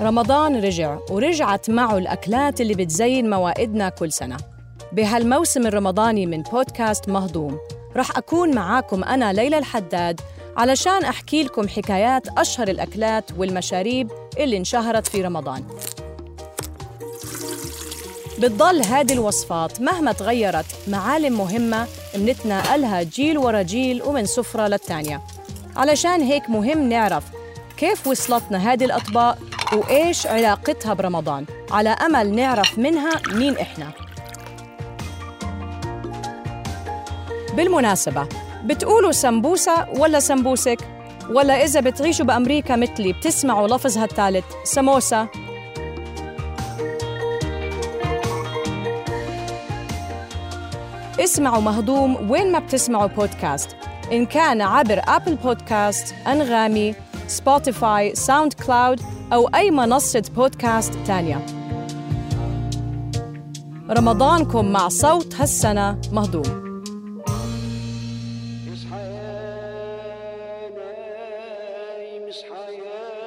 رمضان رجع ورجعت معه الأكلات اللي بتزين موائدنا كل سنة. بهالموسم الرمضاني من بودكاست مهضوم رح أكون معاكم أنا ليلى الحداد علشان أحكي لكم حكايات أشهر الأكلات والمشاريب اللي انشهرت في رمضان. بتضل هذه الوصفات مهما تغيرت معالم مهمة منتنا إلها جيل ورا جيل ومن سفرة للتانية. علشان هيك مهم نعرف كيف وصلتنا هذه الأطباق وإيش علاقتها برمضان. على أمل نعرف منها مين إحنا. بالمناسبة بتقولوا سمبوسة ولا سمبوسك؟ ولا إذا بتعيشوا بأمريكا مثلي بتسمعوا لفظها الثالث سموسة؟ اسمعوا مهضوم وين ما بتسمعوا بودكاست. إن كان عبر أبل بودكاست، أنغامي، سبوتيفاي، ساوند كلاود أو أي منصة بودكاست تانية. رمضانكم مع صوت هالسنة مهضوم. اصحى يا نايم اصحى يا